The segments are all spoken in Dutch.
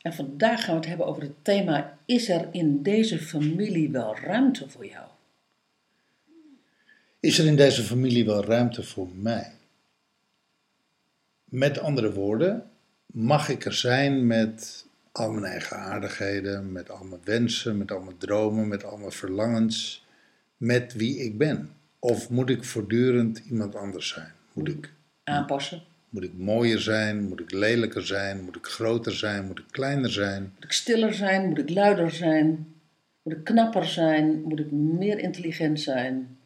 En vandaag gaan we het hebben over het thema: is er in deze familie wel ruimte voor jou? Is er in deze familie wel ruimte voor mij? Met andere woorden, mag ik er zijn met al mijn eigen aardigheden, met al mijn wensen, met al mijn dromen, met al mijn verlangens, met wie ik ben? Of moet ik voortdurend iemand anders zijn? Moet ik Aanpassen? Moet ik mooier zijn? Moet ik lelijker zijn? Moet ik groter zijn? Moet ik kleiner zijn? Moet ik stiller zijn? Moet ik luider zijn? Moet ik knapper zijn? Moet ik meer intelligent zijn?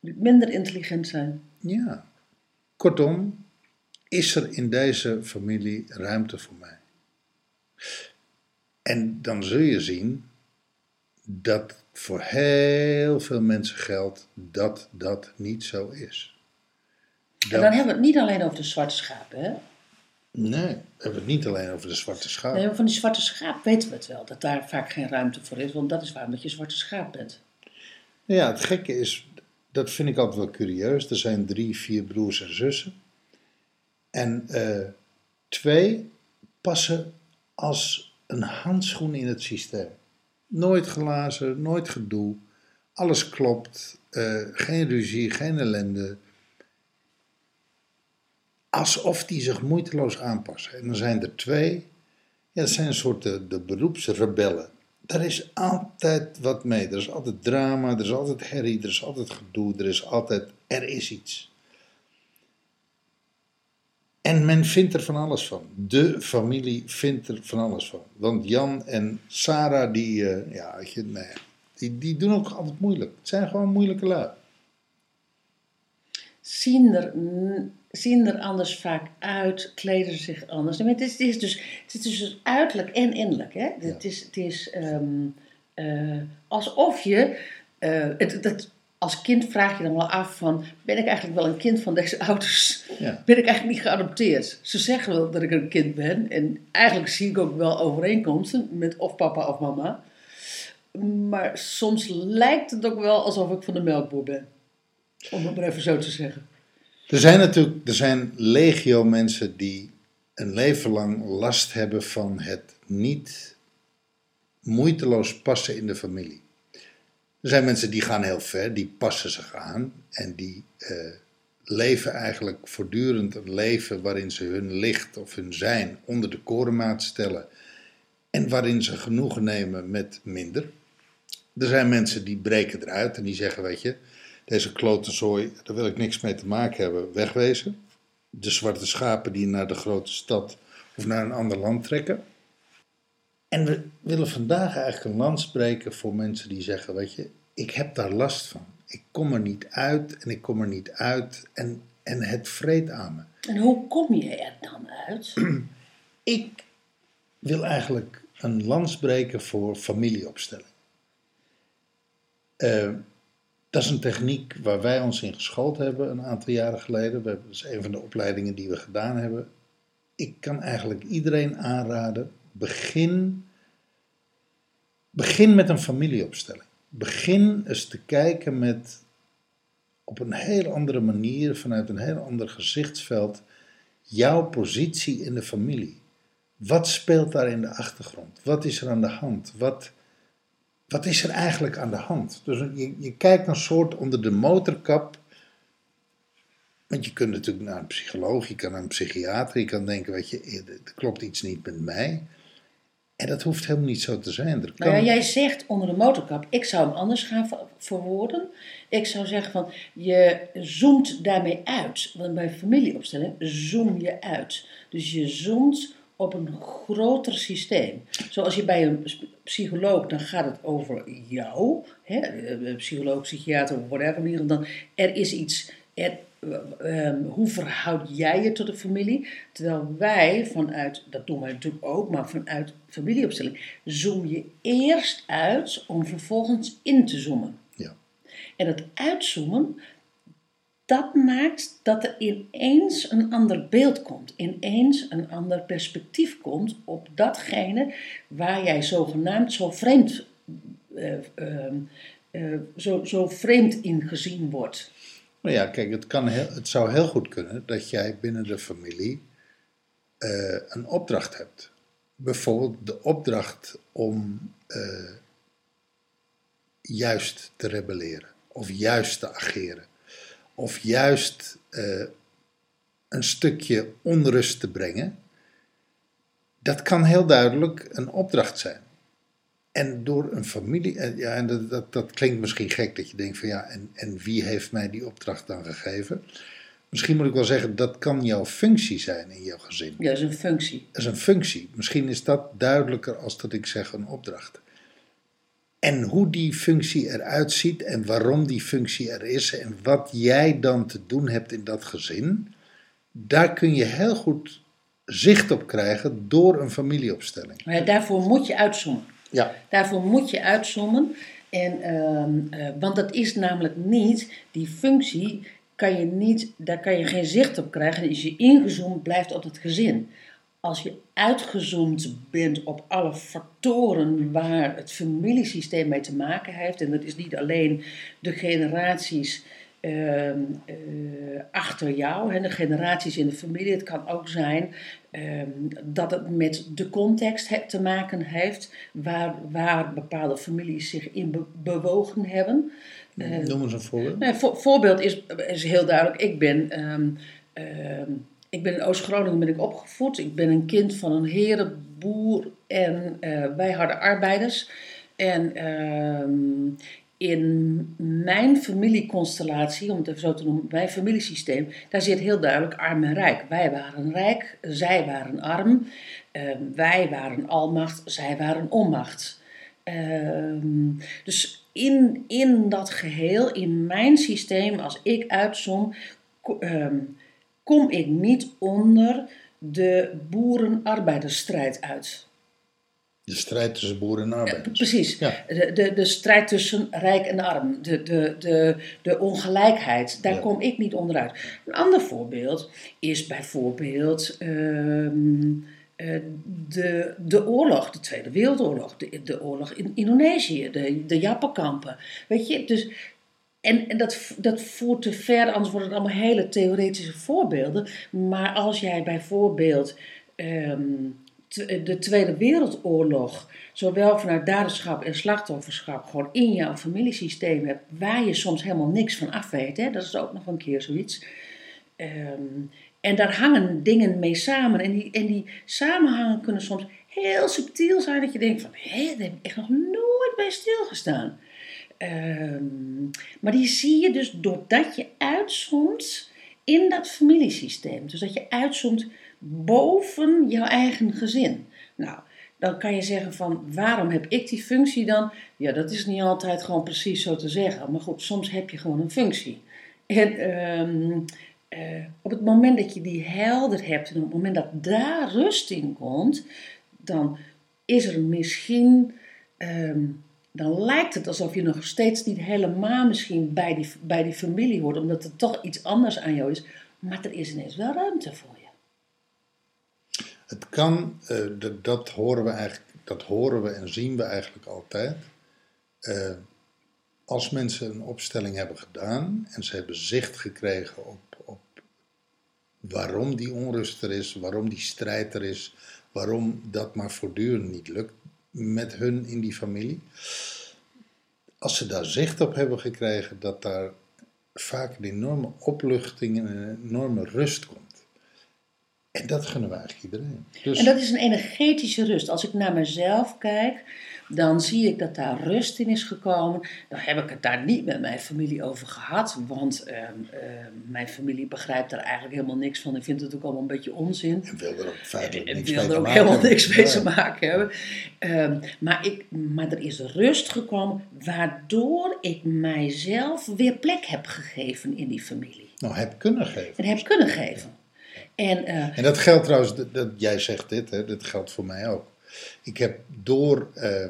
Moet ik minder intelligent zijn? Ja. Kortom, is er in deze familie ruimte voor mij? En dan zul je zien dat voor heel veel mensen geldt dat dat niet zo is. En dan hebben we het niet alleen over de zwarte schapen, hè? Nee, we hebben het niet alleen over de zwarte schaap. Nee, van die zwarte schaap weten we het wel, dat daar vaak geen ruimte voor is, want dat is waarom dat je zwarte schaap bent. Ja, het gekke is, dat vind ik altijd wel curieus. Er zijn drie, vier broers en zussen. En eh, twee passen als een handschoen in het systeem. Nooit glazen, nooit gedoe. Alles klopt. eh, geen ruzie, geen ellende. Alsof die zich moeiteloos aanpassen. En dan zijn er twee. Ja, dat zijn een soort de, de beroepsrebellen. Daar is altijd wat mee. Er is altijd drama, er is altijd herrie, er is altijd gedoe, er is altijd, er is iets. En men vindt er van alles van. De familie vindt er van alles van. Want Jan en Sarah, die, eh, ja, nee, die, die doen ook altijd moeilijk. Het zijn gewoon moeilijke lui. zien er, zien er anders vaak uit, kleden zich anders. Maar Het is, het is, dus, het is dus uiterlijk en innerlijk. Hè? Het is, het is ehm, eh, alsof je. eh, het, het, als kind vraag je dan wel af van, ben ik eigenlijk wel een kind van deze ouders? Ja. Ben ik eigenlijk niet geadopteerd? Ze zeggen wel dat ik een kind ben. En eigenlijk zie ik ook wel overeenkomsten met of papa of mama. Maar soms lijkt het ook wel alsof ik van de melkboer ben. Om het maar even zo te zeggen. Er zijn natuurlijk er zijn legio mensen die een leven lang last hebben van het niet moeiteloos passen in de familie. Er zijn mensen die gaan heel ver, die passen zich aan en die eh, leven eigenlijk voortdurend een leven waarin ze hun licht of hun zijn onder de korenmaat stellen en waarin ze genoegen nemen met minder. Er zijn mensen die breken eruit en die zeggen, weet je, deze klote zooi, daar wil ik niks mee te maken hebben, wegwezen. De zwarte schapen die naar de grote stad of naar een ander land trekken. En we willen vandaag eigenlijk een land spreken voor mensen die zeggen, weet je, ik heb daar last van. Ik kom er niet uit en ik kom er niet uit en, en het vreet aan me. En hoe kom je er dan uit? Ik wil eigenlijk een land spreken voor familieopstelling. Eh, dat is een techniek waar wij ons in geschoold hebben een aantal jaren geleden. Dat is een van de opleidingen die we gedaan hebben. Ik kan eigenlijk iedereen aanraden, begin, begin met een familieopstelling. Begin eens te kijken met op een heel andere manier, vanuit een heel ander gezichtsveld, jouw positie in de familie. Wat speelt daar in de achtergrond? Wat is er aan de hand? Wat, wat is er eigenlijk aan de hand? Dus je, je kijkt een soort onder de motorkap. Want je kunt natuurlijk naar een psycholoog, je kan naar een psychiater, je kan denken, weet je, eh, er klopt iets niet met mij. En dat hoeft helemaal niet zo te zijn. Er kan, Nou ja, jij zegt onder de motorkap, ik zou hem anders gaan ver- verwoorden. Ik zou zeggen van, je zoomt daarmee uit. Want bij familieopstelling zoom je uit. Dus je zoomt op een groter systeem. Zoals je bij een psycholoog, dan gaat het over jou. Hè? Psycholoog, psychiater, whatever. Dan, er is iets, er, eh, ehm, hoe verhoud jij je tot de familie? Terwijl wij vanuit, dat doen wij natuurlijk ook, maar vanuit familieopstelling, zoom je eerst uit om vervolgens in te zoomen. Ja. En het uitzoomen, dat maakt dat er ineens een ander beeld komt. Ineens een ander perspectief komt op datgene waar jij zogenaamd zo vreemd, eh, ehm, eh, zo, zo vreemd in gezien wordt. Nou ja, kijk, het, kan het zou heel goed kunnen dat jij binnen de familie eh, een opdracht hebt. Bijvoorbeeld de opdracht om juist te rebelleren, of juist te ageren, of juist eh, een stukje onrust te brengen. Dat kan heel duidelijk een opdracht zijn. En door een familie, en ja, en dat, dat, dat klinkt misschien gek dat je denkt van ja, en, en wie heeft mij die opdracht dan gegeven? Misschien moet ik wel zeggen, dat kan jouw functie zijn in jouw gezin. Ja, dat is een functie. Dat is een functie. Misschien is dat duidelijker als dat ik zeg een opdracht. En hoe die functie eruit ziet en waarom die functie er is en wat jij dan te doen hebt in dat gezin, daar kun je heel goed zicht op krijgen door een familieopstelling. Maar daarvoor moet je uitzoomen. Ja, Daarvoor moet je uitzoomen. En, ehm, eh, want dat is namelijk niet, die functie kan je niet, daar kan je geen zicht op krijgen als je ingezoomd blijft op het gezin. Als je uitgezoomd bent op alle factoren waar het familiesysteem mee te maken heeft, en dat is niet alleen de generaties ehm, eh, achter jou, hè, de generaties in de familie, het kan ook zijn ehm, dat het met de context he- te maken heeft waar, waar bepaalde families zich in be- bewogen hebben. Noem eens een voorbeeld. Nee, voor, voorbeeld is, is heel duidelijk. Ik ben, ehm, ik ben in Oost-Groningen ben ik opgevoed. Ik ben een kind van een herenboer en eh, wij hadden arbeiders. En ehm, in mijn familieconstellatie, om het even zo te noemen, mijn familiesysteem, daar zit heel duidelijk arm en rijk. Wij waren rijk, zij waren arm. Ehm, wij waren almacht, zij waren onmacht. Ehm, dus in, in dat geheel, in mijn systeem, als ik uitzom, kom ik niet onder de boeren-arbeidersstrijd uit. De strijd tussen boeren en arbeiders. Precies. Ja. De, de, de strijd tussen rijk en arm, de, de, de, de ongelijkheid, daar Ja. kom ik niet onderuit. Een ander voorbeeld is bijvoorbeeld ehm, eh, de, de oorlog, de Tweede Wereldoorlog, de, de oorlog in Indonesië, de, de Japankampen. Weet je, dus. En, en dat, dat voert te ver, anders worden het allemaal hele theoretische voorbeelden. Maar als jij bijvoorbeeld ehm, de Tweede Wereldoorlog, zowel vanuit daderschap en slachtofferschap, gewoon in jouw familiesysteem hebt, waar je soms helemaal niks van af weet, hè? dat is ook nog een keer zoiets. Ehm, en daar hangen dingen mee samen. En die, en die samenhangen kunnen soms heel subtiel zijn, dat je denkt van, hé, daar heb ik echt nog nooit bij stilgestaan. Ehm, maar die zie je dus doordat je uitzoomt in dat familiesysteem. Dus dat je uitzoomt boven jouw eigen gezin. Nou, dan kan je zeggen van waarom heb ik die functie dan? Ja, dat is niet altijd gewoon precies zo te zeggen. Maar goed, soms heb je gewoon een functie. En ehm, eh, op het moment dat je die helder hebt en op het moment dat daar rust in komt, dan is er misschien, ehm, dan lijkt het alsof je nog steeds niet helemaal misschien bij die, bij die familie hoort, omdat er toch iets anders aan jou is. Maar er is ineens wel ruimte voor je. Het kan, eh, dat, dat, horen we eigenlijk, dat horen we en zien we eigenlijk altijd. Eh, als mensen een opstelling hebben gedaan en ze hebben zicht gekregen op, op waarom die onrust er is, waarom die strijd er is, waarom dat maar voortdurend niet lukt met hun in die familie. Als ze daar zicht op hebben gekregen, dat daar vaak een enorme opluchting en een enorme rust komt. En dat gunnen we eigenlijk iedereen. Dus En dat is een energetische rust. Als ik naar mezelf kijk, dan zie ik dat daar rust in is gekomen. Dan heb ik het daar niet met mijn familie over gehad, want ehm, ehm, mijn familie begrijpt daar eigenlijk helemaal niks van. Ik vind het ook allemaal een beetje onzin. en wil er ook feitelijk Ik niks wil er ook maken helemaal hebben. niks mee te maken hebben. Ehm, maar, ik, maar er is rust gekomen, waardoor ik mijzelf weer plek heb gegeven in die familie. Nou, heb kunnen geven. En heb kunnen geven. En eh, En dat geldt trouwens, dat, jij zegt dit, hè, dat geldt voor mij ook. Ik heb door eh,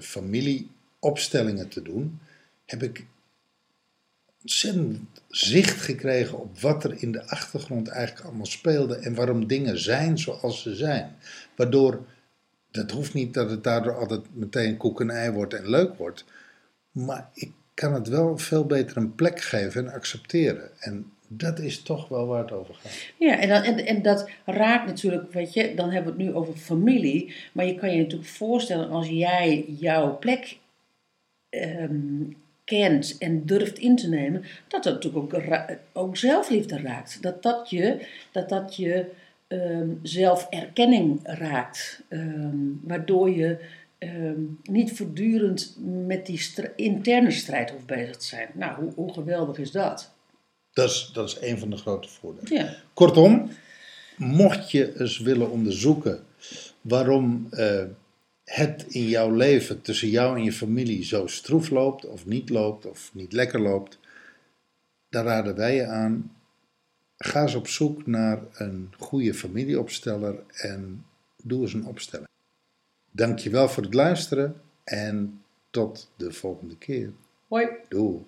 familieopstellingen te doen, heb ik ontzettend zicht gekregen op wat er in de achtergrond eigenlijk allemaal speelde en waarom dingen zijn zoals ze zijn. Waardoor, dat hoeft niet dat het daardoor altijd meteen koek en ei wordt en leuk wordt, maar ik kan het wel veel beter een plek geven en accepteren. En dat is toch wel waar het over gaat. Ja, en, dan, en, en dat raakt natuurlijk, weet je, dan hebben we het nu over familie. Maar je kan je natuurlijk voorstellen als jij jouw plek ehm, kent en durft in te nemen, dat dat natuurlijk ook, ook zelfliefde raakt. Dat dat je, dat dat je ehm, zelferkenning raakt. Ehm, waardoor je niet voortdurend met die interne strijd hoeft bezig te zijn. Nou, hoe, hoe geweldig is dat? Dat is, dat is een van de grote voordelen. Ja. Kortom, mocht je eens willen onderzoeken waarom eh, het in jouw leven tussen jou en je familie zo stroef loopt, of niet loopt, of niet lekker loopt, dan raden wij je aan. Ga eens op zoek naar een goede familieopsteller en doe eens een opstelling. Dankjewel voor het luisteren en tot de volgende keer. Hoi. Doei.